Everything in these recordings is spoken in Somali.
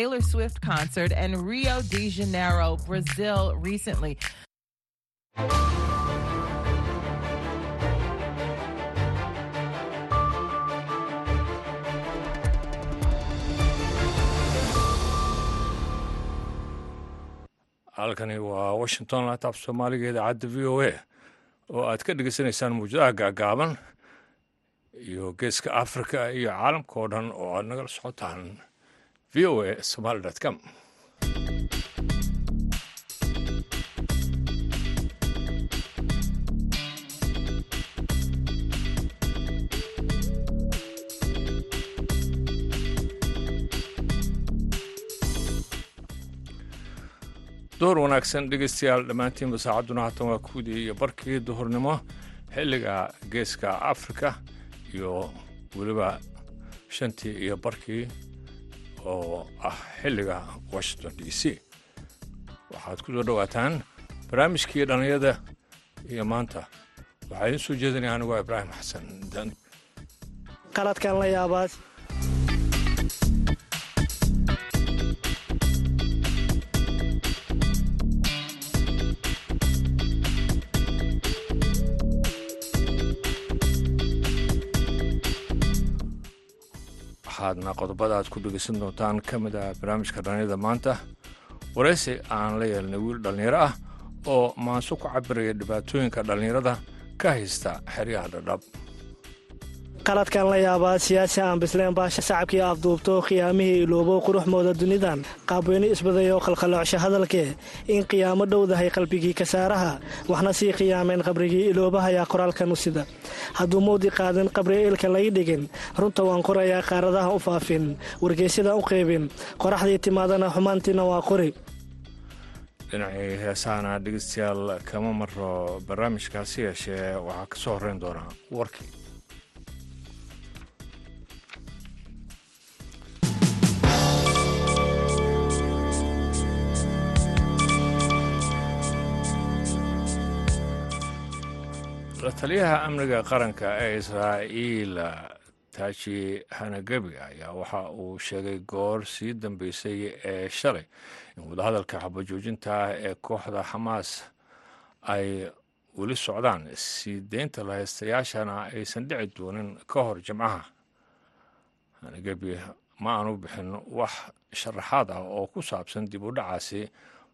Taylor Swift concert in Rio de Janeiro, Brazil recently. halkani waa washington laataab soomaaliga idaacadda v o a oo aad ka dhegeysanaysaan muwjadaha gaagaaban iyo geeska africa iyo caalamka oo dhan oo aad nagala socotaan v o a somaali com. Duhur wanaagsan dhegeystayaal dhammaantiinba saacadduna haatan waa kuwdii iyo barkii duhurnimo xilliga geeska afrika iyo weliba shantii iyo barkii oo ah xilliga washington d c. Waxaad ku soo dhowaataan barnaamijkii dhallinyada iyo maanta. Waxaa idiin soo jeedinaya anigu waa ibraahim xasan. Dani qaladkan la yaabaad waxaadna qodobada aad ku dhegeysan doontaan ka mid ah barnaamijka dhallinyada maanta. Waraysi aan la yeelnay wiil dhallinyaro ah oo maanso ku cabiraya dhibaatooyinka dhallinyarada ka haysta xeryaha dhadhab. Qaladkan la yaabaa siyaasi aan bisleen baasha sacabkii afduubto khiyaamihii iloobo quruxmooda dunidan qaabweyne isbadayo khalkhaloocsha hadalkee in qiyaamo dhowdahay qalbigii kasaaraha waxna sii khiyaameen qabrigii iloobahayaa qoraalkanu sida hadduu mawdi qaadin qabri eelka lay dhigin runta waan qorayaa qaaradaha u faafin wargeysyada u qeybin qoraxdii timaadana xumaantiina waa qori. Dhinacii heesahana dhegeystayaal kama maro barnaamijkaasi yeeshee waxaa ka soo horreyn doonaa warkii taliyaha amniga qaranka ee israa'iil taaji hanagebi ayaa waxa uu sheegay goor sii dambeysay ee shalay in wadahadalka xabajoojinta ah ee kooxda xamaas ay weli socdaan. Sii deynta lahaystayaashana aysan dhici doonin ka hor jimcaha. Hanagebi ma aanu bixin wax sharaxaad ah oo ku saabsan dib u dhacaasi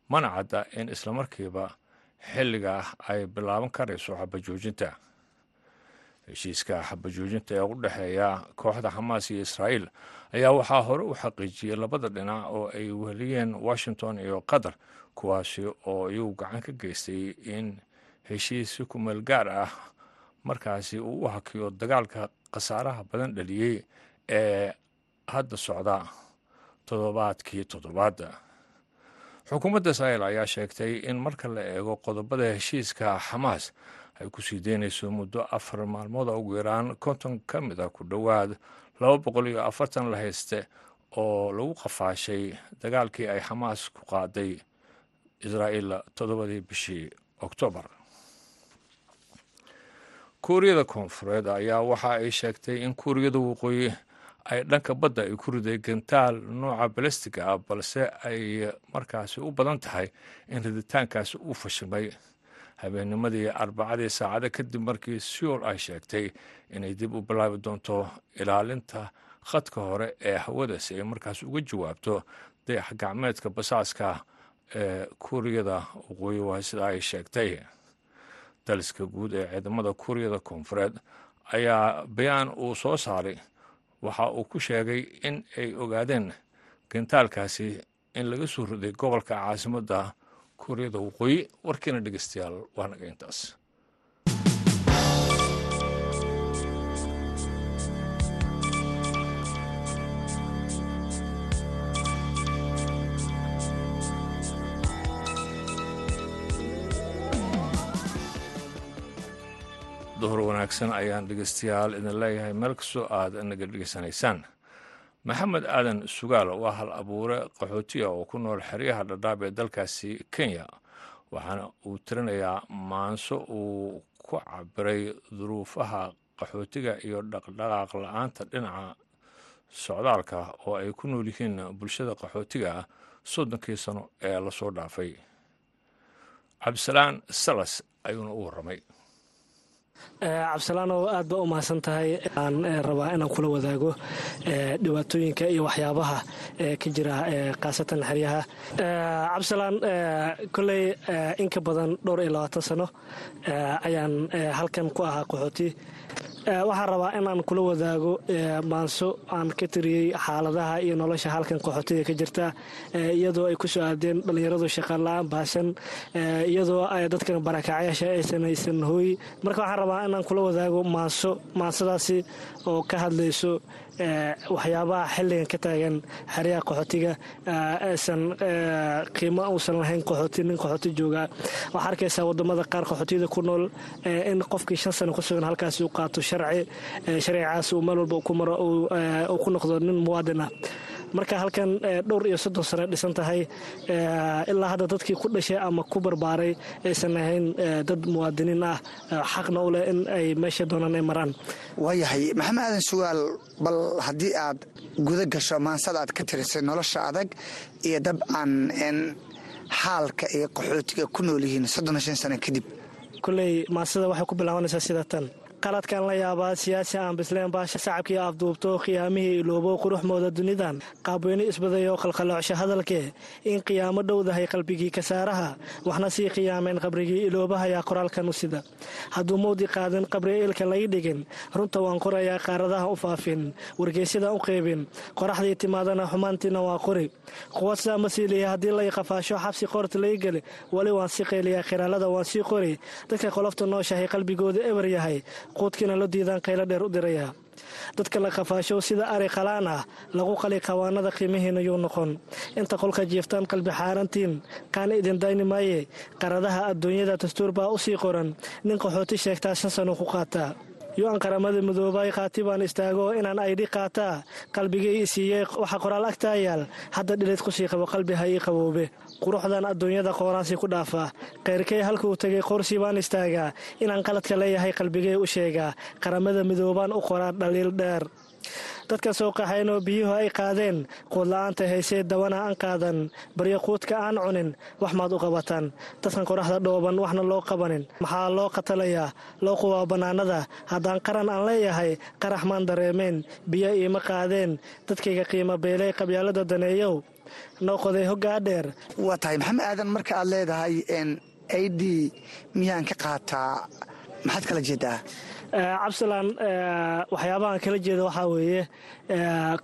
mana cadda in islamarkiiba xilliga ay bilaaban karayso xabajoojinta. Heshiiska xabajoojinta ee u dhexeeya kooxda xamaas iyo israa'iil ayaa waxaa hore u xaqiijiyey labada dhinac oo ay weheliyeen washington iyo qatar kuwaasi oo iyagu gacan ka geystay in heshiis ku meel gaar ah markaasi uu u hakiyo dagaalka khasaaraha badan dhaliyey ee hadda socda toddobaadkii toddobaadda xukuumadda israa'iil ayaa sheegtay in marka la eego qodobada heshiiska xamaas ay ku sii deynayso muddo afar maalmood ugu yaraan konton ka mid a ku dhowaad laba boqol iyo afartan la hayste oo lagu qafaashay dagaalkii ay xamaas ku qaaday israa'iil toddobadii bishii oktoobar. Kuuriyada koonfureed ayaa waxa ay sheegtay in kuuriyada waqooyi ay dhanka badda ay ku riday gantaal nooca balastiga ah balse ay markaasi u badan tahay in riditaankaasi uu fashilmay. Habeennimadii arbacadii saacado kadib markii seoul ay sheegtay inay dib u bilaabi doonto ilaalinta khadka hore ee hawada si ay markaas uga jawaabto dayax gacmeedka basaaska ee kuuriyada waqooyi waa sida ay sheegtay. Daliska guud ee ciidamada kuuriyada koonfureed ayaa bayaan uu soo saaray waxa uu ku sheegay in ay ogaadeen gantaalkaasi in laga soo riday gobolka caasimadda kuuriyada waqooyi warkiina dhegeystayaal waa naga intaas duhur wanaagsan ayaan dhegeystayaal idin leeyahay. Meel kastoo aad naga dhegeysanaysaan maxamed aadan sugaal waa hal abuure qaxootiya oo ku nool xeryaha dhadhaab ee dalkaasi kenya waxaana uu tirinayaa maanso uu ku cabiray duruufaha qaxootiga iyo dhaqdhaqaaq la'aanta dhinaca socdaalka oo ay ku nool yihiin bulshada qaxootiga soddonkii sano ee la soo dhaafay. Cabdisalaan salas ayuuna u warramay cabdisalaan oo aad ba u mahadsan tahay aan rabaa inaan kula wadaago dhibaatooyinka iyo waxyaabaha ka jira khaasatan xeryaha. Cabdisalaan koley in ka badan dhowr iyo labaatan sano ayaan halkan ku ahaa qaxooti waxaan rabaa inaan kula wadaago maanso aan ka tiriyey xaaladaha iyo nolosha halkan qaxootiga ka jirta iyadoo ay ku soo aadeen dhallinyaradu shaqala-aan baasan iyadoo dadkan barakacyaasha aysan haysan hooy. Marka waxaan rabaa inaan kula wadaago maanso maansadaasi oo ka hadlayso waxyaabaha xilligan ka taagan xeryaha qaxootiga aysan qiimo uusan lahayn qaxooti nin qaxooti jooga. Waxaa arkaysaa waddamada qaar qaxootiyada ku nool in qofkii shan sano ku sugan halkaasi u qaato sharci sharcigaas uu meel walba ku maro uu ku noqdo nin muwaadin ah. Marka halkan dhowr iyo soddon sano dhisan tahay ilaa hadda dadkii ku dhashay ama ku barbaaray aysan ahayn dad muwaadiniin ah xaqna u leh in ay meesha doonaan ay maraan. Waayahay maxamed aadan sugaal bal haddii aad guda gasho maansada aad ka tirisay nolosha adag iyo dabcan xaalka ay qaxootiga ku nool yihiin soddon shan sano kadib. Koley maansada waxay ku bilaabanaysaa sida tan qaladkan la yaabaa siyaasi aan bisleen baasha sacabkii afduubto khiyaamihii iloobo quruxmooda dunidan qaabweyne isbadayo qalqaloocsha hadalkee in qiyaamo dhowdahay qalbigii kasaaraha waxna sii khiyaameen qabrigii iloobahayaa qoraalkan u sida. Hadduu mawdi qaadin qabri ilka lai dhigin runta waan qorayaa qaaradaha u faafin wargeysyada u qeybin qoraxdii timaadana xumaantiina waa qori. Quwadsaa ma siiliya haddii lay qafaasho xabsi qoorta lai geli weli waan sii qayliyaa khiraalada waan sii qori. Dadka qolofta nooshahay qalbigooda eber yahay quudkiina la diidaan qaylo dheer u dirayaa dadka la qafaasho sida ari qalaan ah lagu qali qawaanada qiimihiina yuu noqon. Inta qolka jiiftaan qalbi xaarantiin qaana idin dayni maaye qaradaha adduunyada dastuur baa u sii qoran. Nin qaxooti sheegtaa shan sano ku qaataa yu-an qaramada midoobay qaati baan istaago inaan aydhi qaataa qalbigay i siiyey waxa qoraal agtaa yaal hadda dhilid ku sii qabo qalbi ha ii qaboobe quruxdan adduunyada qooraansi ku dhaafaa kayrkay halkuu tegay qorsii baan istaagaa inaan qaladka leeyahay qalbigay u sheegaa qaramada midoobaan u qoraa dhaliil dheer. Dadka soo qaxaynoo biyuhu ay qaadeen quudla-aanta haysee dawana aan qaadan. Baryo quudka aan cunin wax maad u qabataan. Dadkan qoraxda dhooban waxna loo qabanin. Maxaa loo qatalayaa loo qubaa bannaanada haddaan qaran aan leeyahay qarax maan dareemeen. Biyo iima qaadeen. Dadkayga qiimo beelay qabyaalada daneeyow noo qoday hoggaa dheer. Waa tahay maxamed aadan marka aad leedahay a d miyaan ka qaataa? Maxaad kala jeedaa cabdisalaan waxyaabahaan kala jeeda waxaa weeye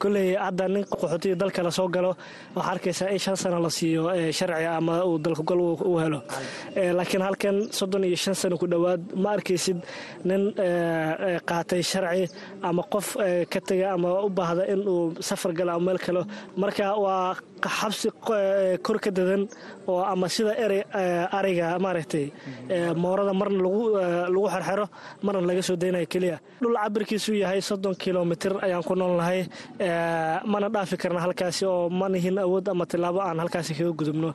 koley hadda nin qaxootiga dalka la soo galo waxaa arkaysaa in shan sano la siiyo sharci ama uu dalkugal u helo. Laakiin halkan soddon iyo shan sano ku dhowaad ma arkaysid nin qaatay sharci ama qof ka tega ama u baahda in uu safar galo ama meel kalo marka waa xabsi kor ka dadan oo ama sida erey ariga maaragtay moorada marna lagu xerxero marna laga soo daynayo keliya. Dhul cabirkiisuu yahay soddon kilomitir ayaan ku nool nahay mana dhaafi karna halkaasi oo manihin awood ama tilaabo aan halkaasi kaga gudubno.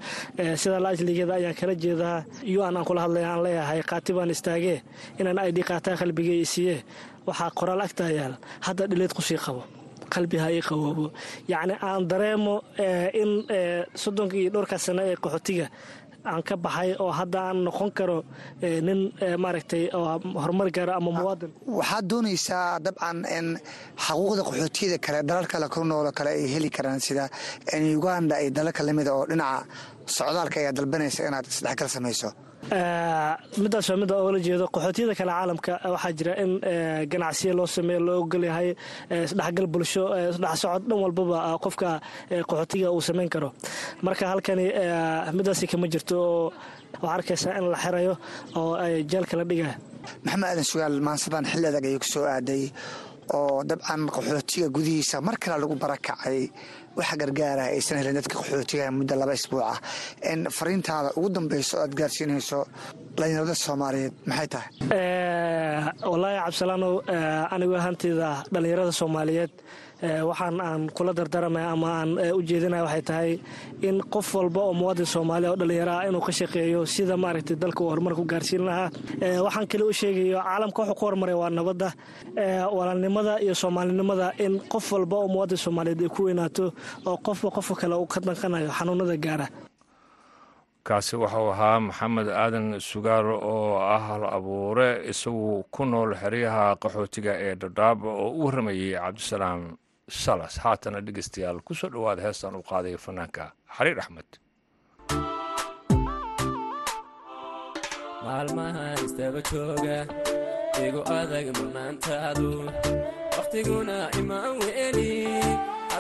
Sidaa laajligeeda ayaan kala jeedaa. Yu an aan kula hadlaya aan leeyahay qaati baan istaagee inaan aydhi qaataa qalbigay isiiye waxaa qoraal agtaa yaal. Hadda dhileed ku sii qabo. Qalbi ha ii qaboobo. Yacni aan dareemo in soddonka iyo dhowrkaa sano ee qaxootiga aan ka baxay oo hadda aan noqon karo nin maaragtay horumar gaaro ama muwaadin. Waxaad doonaysaa dabcan in xaquuqda qaxootiyada kale dalal kale ku noolo kale ay heli karaan sida uganda iyo dalalka lamida oo dhinaca socdaalka ayaa dalbanaysa inaad isdhexgal samayso midaas waa midda oola jeedo. Qaxootiyada kale caalamka waxaa jira in ganacsiya loo sameeyo loo ogolyahay isdhexgal bulsho isdhex socod dhan walbaba qofka qaxootiga uu samayn karo. Marka halkani midaasi kama jirto oo waxaa arkaysaa in la xirayo oo jeelka la dhiga maxamed aadan sugaal maansadan xilli adag ayay ku soo aaday oo dabcan qaxootiga gudihiisa mar kale lagu barakacay wax gargaara aysan helin dadka qaxootiga muddo laba isbuuc ah. Fariintaada ugu dambeyso aad gaarsiinayso dhalinyarada soomaaliyeed maxay tahay? Wallaahi cabdisalaanow anigu hantida dhallinyarada soomaaliyeed waxaan aan kula dardaramaya ama aan u jeedinaya waxay tahay in qof walba oo muwaadin soomaaliya oo dhallinyaro ah inuu ka shaqeeyo sida maaragtay dalka uu horumar ku gaarsiin lahaa. Waxaan kale u sheegayo caalamka wuxuu ku horumaray waa nabadda walaalnimada iyo soomaalinimada in qof walba oo muwaadin soomaaliyeed ay ku weynaato oo qofba qofka kale uu ka danqanayo xanuunada gaara. Kaasi waxau ahaa maxamed aadan sugaar oo ah hal abuure isagu ku nool xeryaha qaxootiga ee dhadhaab oo u warramayay cabdisalaam salas. Haatana dhegeystayaal ku soo dhowaada heestan u qaaday fanaanka xariir axmed. Maalmaha istaba jooga igu adag murnaantaadu wakhtiguna imaan weeli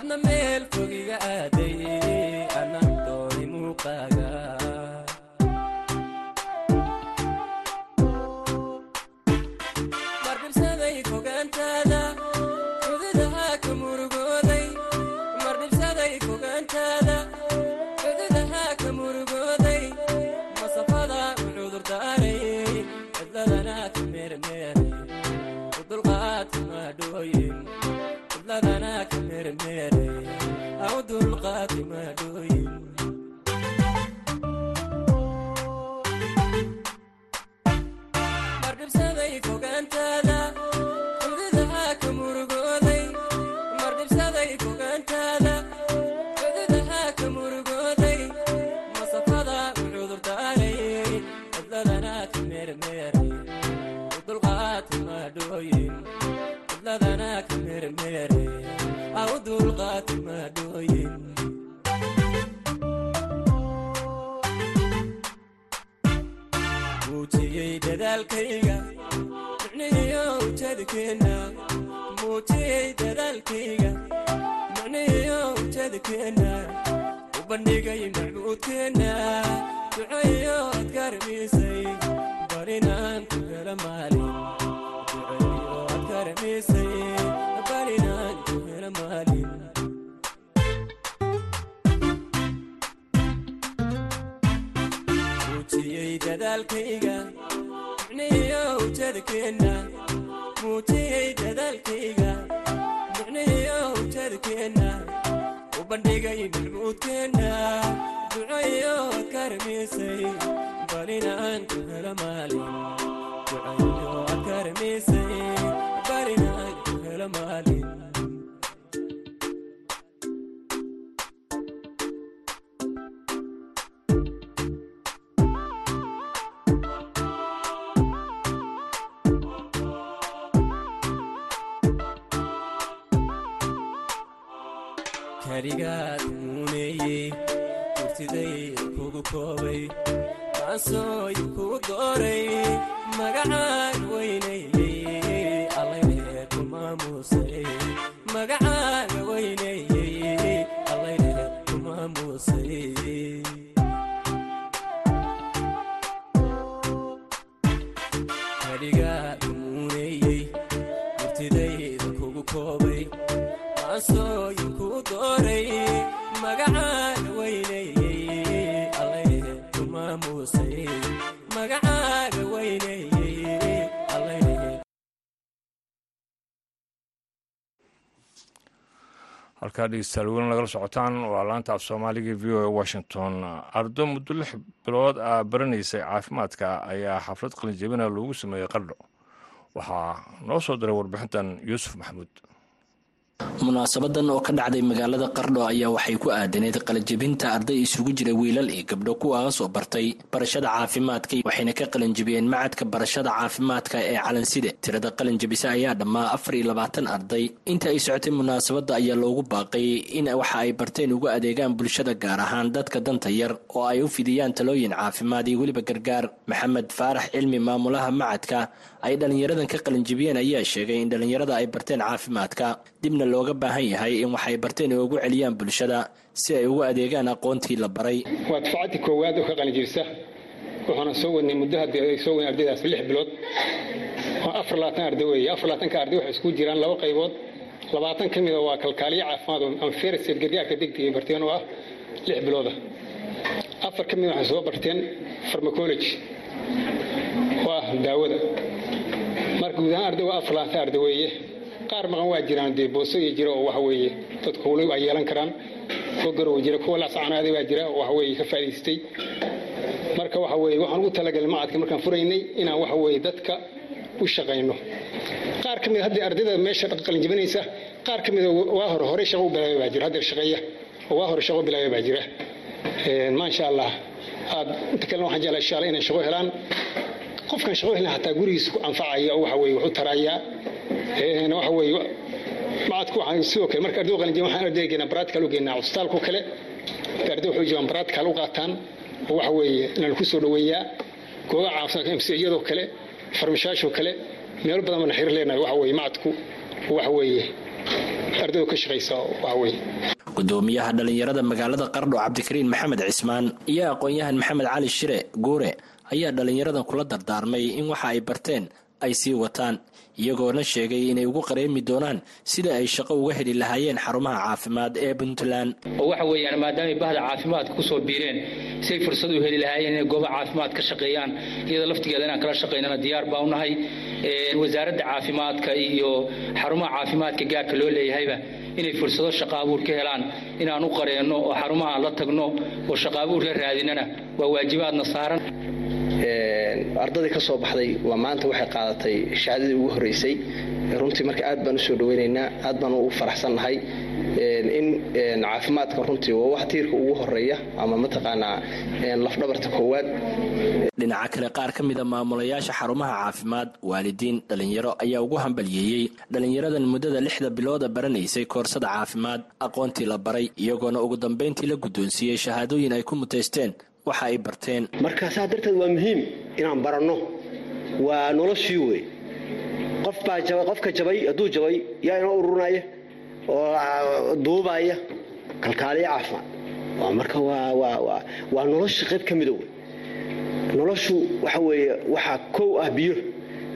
adna meel fogiga aaday anna dooni muuqaaga au ujeedkeenna u bandhigay macbuudkeenna ducayo ad karmisay barinaan ku hela maalin. Ducayo ad karmisay barinaan ku hela maalin. Muujiyey dadaalkayga micnihiyo ujeedkeenna muujiyey dadaalkayga micnihiyo ujeedkeenna u bandhigay macbuudkeenna ducayo ad karmisay barinaan ku hela maalin ducayo ad karmisay barinaan ku hela maalin karigaad muuneeyey kurtiday kugu koobay maansooy kugu dooray magacaan weynaeyey allaylehe ku maamuusay magacaan weynaeyey allaylehe ku maamuusay halkaa dhegeystayaal welin lagala socotaan. Waa laanta af soomaaliga v o a washington. Ardo muddo lix bilood ah baranaysay caafimaadka ayaa xaflad qalinjebina loogu sameeyey qardho. Waxaa noo soo diray warbixintan yuusuf maxamuud munaasabadan oo ka dhacday magaalada qardho ayaa waxay ku aadaneyd qalinjibinta arday isugu jira wiilal iyo gabdho kuwaas oo bartay barashada caafimaadka waxayna ka qalinjibiyeen macadka barashada caafimaadka ee calanside. Tirada qalinjibisa ayaa dhammaa afar iyo labaatan arday. Inta ay socotay munaasabadda ayaa loogu baaqay in waxa ay barteen ugu adeegaan bulshada gaar ahaan dadka danta yar oo ay u fidiyaan talooyin caafimaad iyo weliba gargaar. Maxamed faarax cilmi maamulaha macadka ay dhallinyaradan ka qalinjibiyeen ayaa sheegay in dhallinyarada ay barteen caafimaadka. Dibna looga baahan yahay in waxay barteen ay ugu celiyaan bulshada si ay ugu adeegaan aqoontii la baray. Waa dufcadii koowaad oo ka qalinjibisa waxaana soo wadnay muddo haddii ay soo wadeen ardaydaas lix bilood. Waa afar labaatan arday weeye. Afar labaatanka arday waxay isku jiraan laba qaybood. Labaatan ka mida waa kalkaaliyo caafimaad oo anfersel gargaarka degdega barteen oo ah lix bilooda. Afar ka mida waxay soo barteen farmacology oo ah daawada marka guud ahaan arday waa afar labaatan arday weeye. Qaar maqan waa jiraan dee booso iyo jira oo waxa weeye. Dadku howlay waa yeelan karaan. Kuwa garow jira kuwa laascanaaday baa jira oo waxa weeye ka faa'idaystay marka waxa weeye waxaan ugu talagalay macadka markaan furaynay inaan waxa weeye dadka u shaqayno. Qaar ka mid haddii ardayda meesha qalinjibinaysa qaar ka mida waa hore horey shaqo u bilaabay baa jira hadda shaqeeya. Oo waa hore shaqo bilaabay baa jira. Maasha allah aad inta kalena waxaan jeclaa insha allah inay shaqo helaan qofkan helin hataa gurigiisa ku anfacaya oo waxa weeye wax u tarayaa waxa weeye macadku waxaan sidoo kale marka arday qalinjibin waxaan ardayga geynaa practical u geynaa cusbitaalku kale. Marka arday waxay u joogaan practical u qaataan oo waxa weeye inaan ku soo dhoweeyaa goobaha caafimaadka mciyadoo kale farmashaashoo kale meelo badan baan xiriir leenahay waxa weeye macadku waxa weeye ardaydu ka shaqaysa waxa weeye gudoomiyaha dhallinyarada magaalada qardho cabdikariin maxamed cismaan iyo aqoon-yahan maxamed cali shire guure ayaa dhallinyaradan kula dardaarmay in waxa ay barteen ay sii wataan iyagoona sheegay inay ugu qareemi doonaan sida ay shaqo uga heli lahaayeen xarumaha caafimaad ee puntland. Oo waxa weeyaan maadaamay bahda caafimaadka ku soo biireen si ay fursad u heli lahaayeen inay goobaha caafimaad ka shaqeeyaan iyada laftigeeda inaan kala shaqaynana diyaar baa u nahay wasaaradda caafimaadka iyo xarumaha caafimaadka gaarka loo leeyahayba inay fursado shaqo abuur ka helaan inaan u qareenno oo xarumaha la tagno oo shaqo abuur la raadinana waa waajibaadna saaran ardadii ka soo baxday waa maanta waxay qaadatay shahaadadii ugu horreysay. Runtii marka aad baan u soo dhaweynaynaa aad baan ugu faraxsannahay. In caafimaadka runtii waa wax tiirka ugu horreeya ama mataqaanaa lafdhabarta koowaad. Dhinaca kale qaar ka mida maamulayaasha xarumaha caafimaad waalidiin dhallinyaro ayaa ugu hambalyeeyey. Dhallinyaradan muddada lixda bilooda baranaysay koorsada caafimaad aqoontii la baray iyagoona ugu dambayntii la guddoonsiiyey shahaadooyin ay ku mutaysteen waxa ay barteen. Marka saa darteed waa muhiim inaan baranno. Waa noloshii wey qofka jabay hadduu jabay yaa inoo ururinaya oo duubaya kalkaaliya caafimaad marka waa nolosha qayb ka mida wey noloshu waxa weeye waxaa kow ah biyo.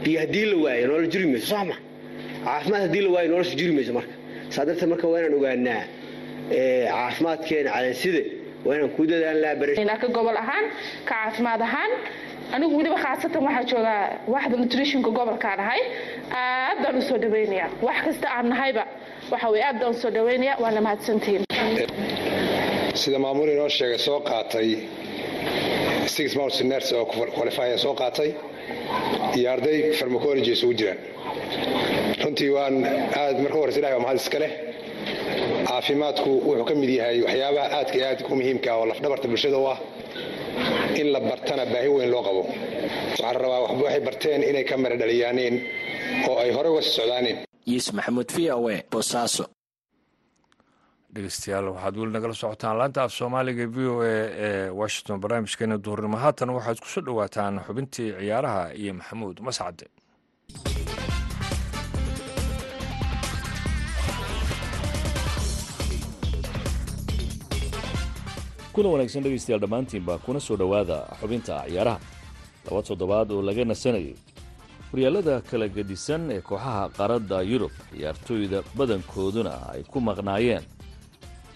Biyo haddii la waayo nolol jiri mayso soo ma? Caafimaad haddii la waayo nolosha jiri mayso marka. Saa darteed marka waa inaan ogaanaa caafimaadkeena calanside waa inaan ku dadaalnaa ka gobol ahaan ka caafimaad ahaan anigu weliba khaasatan waxaa joogaa waxda nutritionka gobolkaan ahay. Aad baan u soo dhaweynaya wax kasta aan nahayba. Waxa weye aad baan u soo dhaweynaya waana mahadsantihiin sida maamul inoo sheegay soo qaatay six months nurse oo qualifya soo qaatay. Iyo arday farmacology isugu jiraan. Runtii waan aad marka horeysa ilahay waa mahad iska leh caafimaadku wuxuu ka mid yahay waxyaabaha aadka iyo aadka u muhiimka oo lafdhabarta bulshada u ah in la bartana baahi weyn loo qabo. Waxaan rabaa waxay barteen inay ka mara dhaliyaaneen oo ay horey uga sii socdaaneen yuusuf maxamuud v o e boosaaso dhegeystayaal waxaad weli nagala socotaan laanta af soomaaliga v o e ee washington barnaamijkeena duhurnimo haatan waxaad ku soo dhowaataan xubintii ciyaaraha iyo maxamuud mascade kuna wanaagsan dhegaystayaal dhammaantiinba kuna soo dhowaada xubinta ciyaaraha. Laba toddobaad oo laga nasanayay. Horyaalada kala gedisan ee kooxaha qaaradda yurub ciyaartooyda badankooduna ay ku maqnaayeen.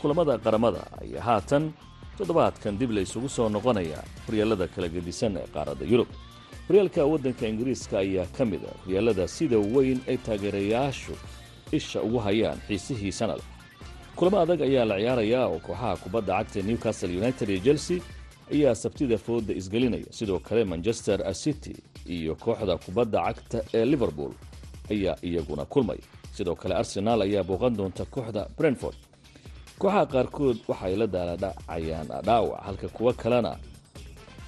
Kulamada qaramada ayaa haatan toddobaadkan dib la isugu soo noqonaya horyaalada kala gedisan ee qaaradda yurub. Horyaalka waddanka ingiriiska ayaa ka mid a horyaalada sida weyn ay taageerayaashu isha ugu hayaan xiisihii sanad kulamo adag ayaa la ciyaarayaa oo kooxaha kubadda cagta newcastle united iyo chelsea ayaa sabtida fooda isgelinaya. Sidoo kale manchester city iyo kooxda kubadda cagta ee liverpool ayaa iyaguna kulmaya sidoo kale arsenaal ayaa booqan doonta kooxda brentford. Kooxaha qaarkood waxa ay la daaladhacayaan dhaawac halka kuwo kalena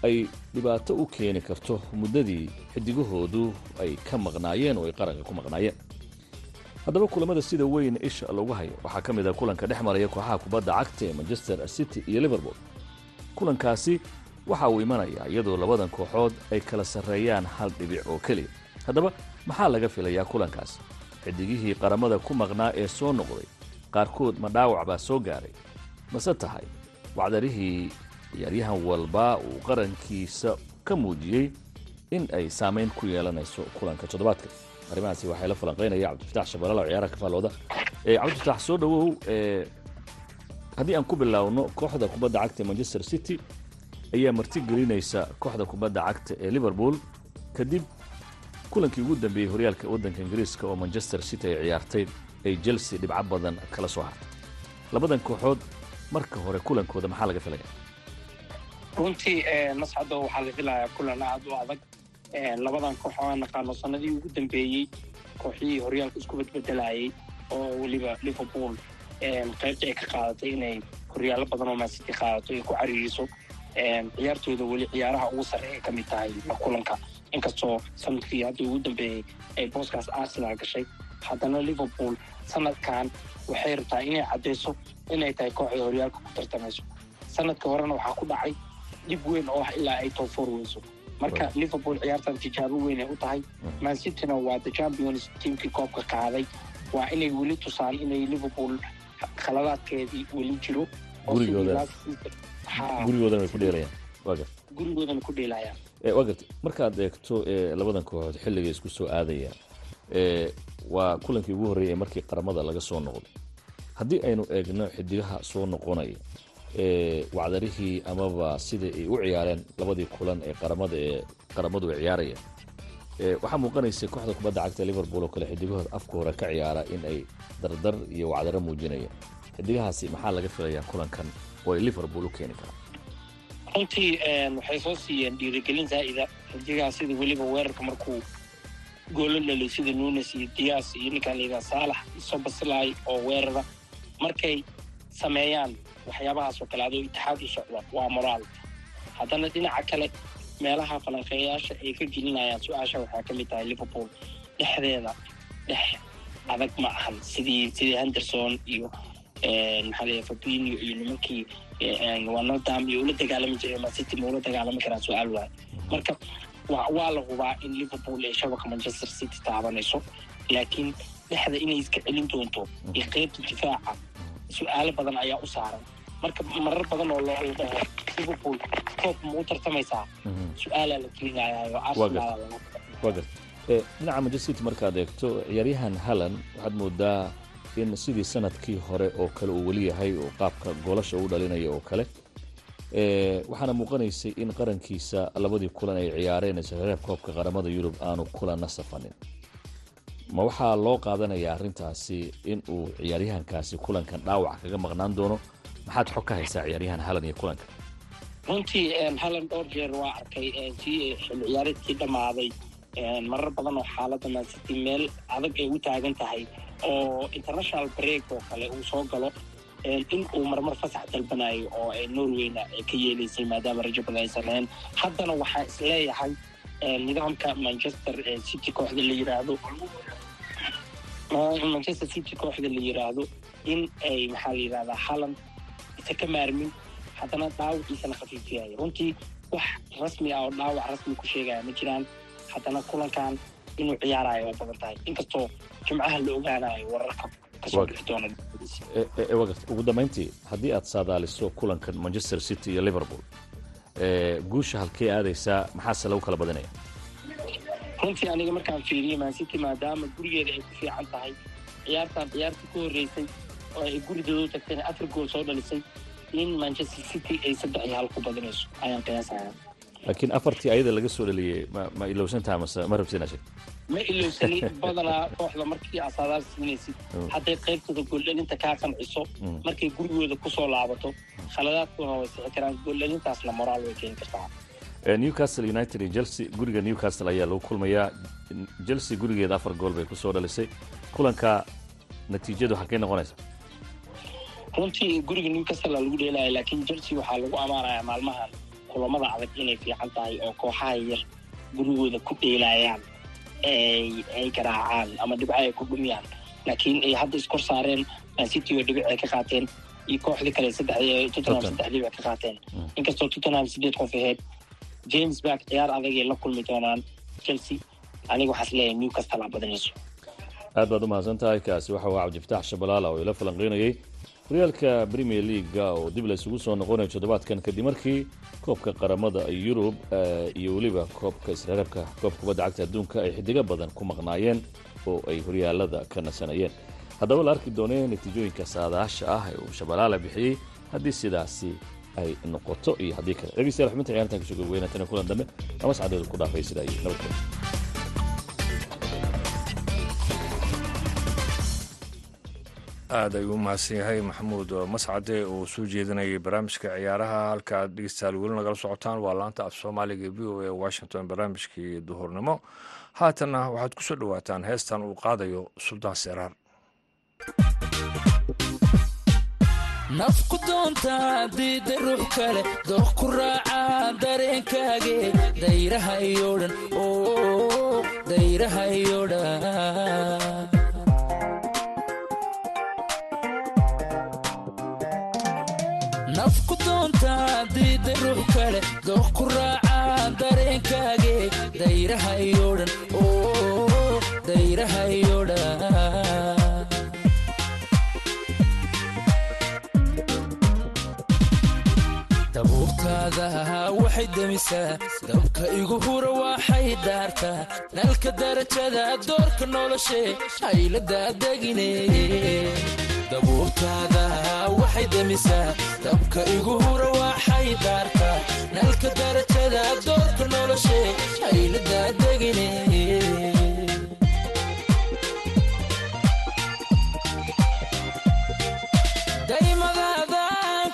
ay dhibaato u keeni karto muddadii xidigahoodu ay ka maqnaayeen oo ay qaranka ku maqnaayeen haddaba kulamada sida weyn isha lagu hayo waxaa ka mid ah kulanka dhex maraya kooxaha kubadda cagta ee manchester city iyo liverpool. Kulankaasi waxa uu imanayaa iyadoo labadan kooxood ay kala sarreeyaan hal dhibic oo keliya. Haddaba maxaa laga filayaa kulankaas? Xidigihii qaramada ku maqnaa ee soo noqday qaarkood ma dhaawac baa soo gaaray. Mase tahay? Wacdarihii ciyaaryahan walba uu qarankiisa ka muujiyey in ay saamayn ku yeelanayso kulanka toddobaadka arrimahaasi waxay la falanqaynaya cabdifatax shabalala ciyaaraha ka faallooda cabdifatax soo dhowow haddii aan ku bilaawno kooxda kubadda cagta ee manchester city ayaa marti gelinaysa kooxda kubadda cagta ee liverpool kadib kulankii ugu dambeeyey horyaalka waddanka ingiriiska oo manchester city ay ciyaartay ay chelsea dhibco badan kala soo hartay. Labadan kooxood marka hore kulankooda maxaa laga filaya runtii mascado waxaa la filayaa kulan aad u adag labadan koox oo aan naqaano sanadii ugu dambeeyey kooxihii horyaalka isku bedbedelayay oo weliba liverpool qaybta ay ka qaadatay inay horyaallo badan oo mancity qaadato ay ku cariiriso ciyaartooda weli ciyaaraha ugu sarreeya ka mid tahay la kulanka. Inkastoo sannadkii haddii ugu dambeeyey ay booskaas arsenal gashay haddana liverpool sanadkan waxay rabtaa inay caddayso inay tahay kooxda horyaalka ku tartamayso. Sanadka horena waxaa ku dhacay dib weyn oo ah ilaa ay toofor weyso marka liverpool ciyaartan tijaabo weyn ay u tahay. Mancityna waa the champions tiamkii koobka qaaday. Waa inay weli tusaan inay liverpool khaladaadkeedii weli jiro. Gurigoodana ku dheelayaan waa garta dheelayaan. Waa garta markaad eegto labadan kooxood xilligay isku soo aadayaan waa kulankii ugu horreeyay ee markii qaramada laga soo noqday. Haddii aynu eegno xidigaha soo noqonaya wacdarihii amaba sida ay u ciyaareen labadii kulan ee qaramada ee qaramadu ay ciyaarayeen. Waxaa muuqanaysa kooxda kubadda cagta liverpool oo kale xidigahooda afka hore ka ciyaara in ay dardar iyo wacdaro muujinayaan. Xidigahaasi maxaa laga filayaa kulankan oo ay liverpool u keeni karaan? Runtii waxay soo siiyeen dhiirigelin zaa'ida xidigaha sida weliba weerarka markuu goolo dhaliy sida nunes iyo dias iyo ninkaan layidhaha saalax isoo basilaay oo weerara markay sameeyaan waxyaabahaas oo kale adoo itixaad u socda waa moraal. Haddana dhinaca kale meelaha falanqeeyaasha ay ka gelinayaan su'aasha waxaa ka mid tahay liverpool. Dhexdeeda dhex adag ma ahan. Sidii sidii henderson iyo maxaa leeyahay fabinio iyo nimankii wanadam iyo ula dagaalami jiray mancity ma ula dagaalami karaan su'aal waay. Marka wa waa la hubaa in liverpool ay shabaka manchester city taabanayso laakiin dhexda inay iska celin doonto iyo qeybta difaaca su'aalo badan ayaa u saaran. Marka marar badan oo loo dhaho liverpool koob ma u tartamaysaa? Su'aalaa la arsenal garta. dhinaca manchester city markaad eegto ciyaaryahan hallan waxaad moodaa in sidii sannadkii hore oo kale uu weli yahay oo qaabka goolasha u dhalinaya oo kale. Waxaana muuqanaysay in qarankiisa labadii kulan ay ciyaareen isreeb koobka qaramada yurub aanu kulanna safanin ma waxaa loo qaadanayaa arrintaasi in uu ciyaaryahankaasi kulankan dhaawac kaga maqnaan doono? Maxaad xog ka haysaa ciyaaryahan halan iyo kulanka? Runtii halan dhowr jeer waa arkay tii xil ciyaareedkii dhammaaday. Marar badan oo xaaladda mancity meel adag ay u taagan tahay oo international break oo kale uu soo galo. In uu marmar fasax dalbanayo oo norwayna ka yeelaysay maadaama rajo badan aysan lahayn haddana waxaa is leeyahay nidaamka manchester city kooxda la yiraahdo manchester city kooxda la yiraahdo in ay maxaa la yirahdaa halan isa ka maarmin haddana dhaawaciisana khafiifiyaya runtii wax rasmi ah oo dhaawac rasmi ku sheegaya ma jiraan haddana kulankan inuu ciyaarayo oo badan tahay inkastoo jimcaha la ogaanayo wararka ka soo bixi doona ugu dambayntii haddii aad saadaaliso kulankan manchester city iyo liverpool guusha halkey aadaysaa maxaase lagu kala badinaya runtii aniga markaan fiiriye mancity maadaama gurigeeda ay ku fiican tahay. Ciyaartan ciyaartii ku horreysay oo ay gurigooda u tagtayna afar gool soo dhalisay in manchester city ay saddex iyo hal ku badinayso ayaan qiyaasaya. Laakiin afartii ayada laga soo dhaliyey ma ma ilowsantaha mase ma rabsina sheeg ma ilowsani badanaa kooxda markii asaadaal siinaysid. Hadday qaybtooda gooldhalinta kaa qanciso markay gurigooda ku soo laabato khaladaadkuna way sixi karaan. Gooldhalintaasna moraal way keeni kartaa. Newcastle united iyo chelsea guriga newcastle ayaa lagu kulmayaa. Chelsea gurigeeda afar gool bay ku soo dhalisay. Kulanka natiijadu halkay noqonaysa runtii guriga newcastle lagu dheelaya laakiin chelsea waxaa lagu amaanayaa maalmahan kulamada adag inay fiican tahay oo kooxaha yar gurigooda ku dheelayaan ay garaacaan ama dhibco ay ku dhumiyaan. Laakiin ay hadda iskor saareen mancity oo dhibic ay ka qaateen iyo kooxdii kale saddex tottenham saddex dhibic ka qaateen. Inkastoo tottenham sideed qof ahayd james back ciyaar adagay la kulmi doonaan chelsea aniga waxaas leeyahay newcastle aa badanayso aad baad u mahadsan tahay kaasi waxa uu cabdifataax shabalaala oo ila falanqeynayay horyaalka premier leaga oo dib la isugu soo noqonayo toddobaadkan kadib markii koobka qaramada yurub iyo weliba koobka israreebka koobka kubadda cagta adduunka ay xidigo badan ku maqnaayeen oo ay horyaalada ka nasanayeen. Haddaba la arki doonee natiijooyinka saadaasha ah ee uu shabalaala bixiyey haddii sidaasi ay noqoto iyo haddii kale. Dhegeystayaal xubinta ciyaartan ka soo gogweynatana kulan dambe lama sacdood ku dhaafay sidaa iyo nabadgelyo aad ayuu u mahadsan yahay maxamuud. Mascade oo soo jeedinayay barnaamijka ciyaaraha. Halka aad dhegeystayaal weli nagala socotaan waa laanta af soomaaliga v o a washington barnaamijkii duhurnimo. Haatanna waxaad ku soo dhowaataan heestan uu qaadayo suldaan seraar nafku doontaa diidda ruux kale dooq ku raaca dareenkaage. Dayraha iyo dhan dayraha iyo waxay demisaa dabka igu hura waxay daartaa nalka darajada doorka noloshe hayladadegine dabuubtaada waxay demisaa dabka igu hura nalka darajada doorka noloshe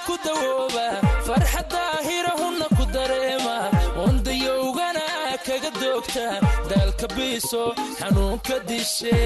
ku dawooba farxaddaahirahunna ku dareema. Wandayowgana kaga doogta daalka biiso xanuunka dishe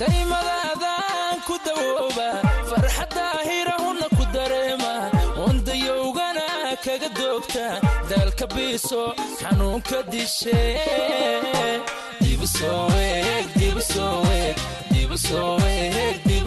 daymadaadaan ku dawooba farxaddaahirahunna ku dareema wandayowgana kaga doogta daalka biiso xanuunka dishe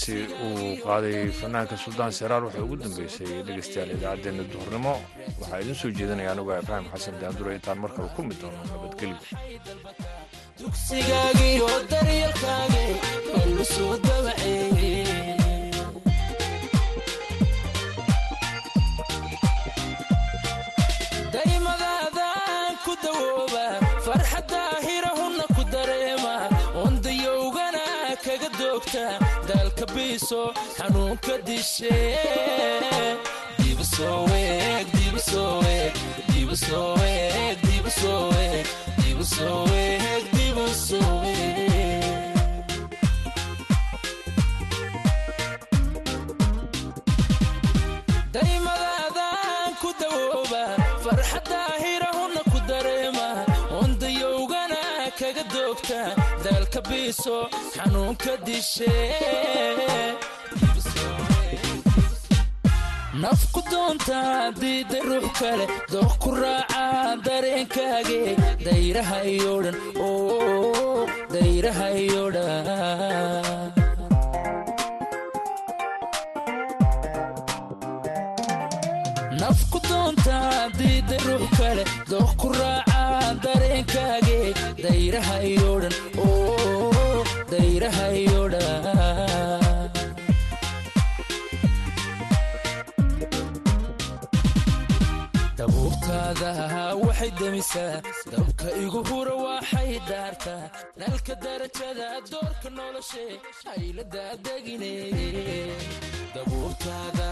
heestaasi uu qaaday fanaanka suldaan seraar waxay ugu dambeysay dhegeystayaal idaacaddeenna duhurnimo waxaa idin soo jeedinaya anuga ibraahim xasan daandure intaan mar kale ku doono nabadgelyo biiso xanuunka dishe daalka biiso xanuunka dishe. Nafku doontaa diida ruux kale dooq ku raaca dareenkaage. Dayraha iyo dhan dayraha iyo dhan. Nafku doontaa diida ruux kale dooq ku raaca dareenkaage. Dayraha iyo dhan dabuubtaada waxay demisaa dabka igu hura waxay daartaa nalka darajada doorka noloshe haylada degine dabuubtaada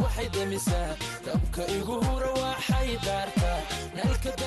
waxay demisaa dabka igu hura waxay daartaa nalka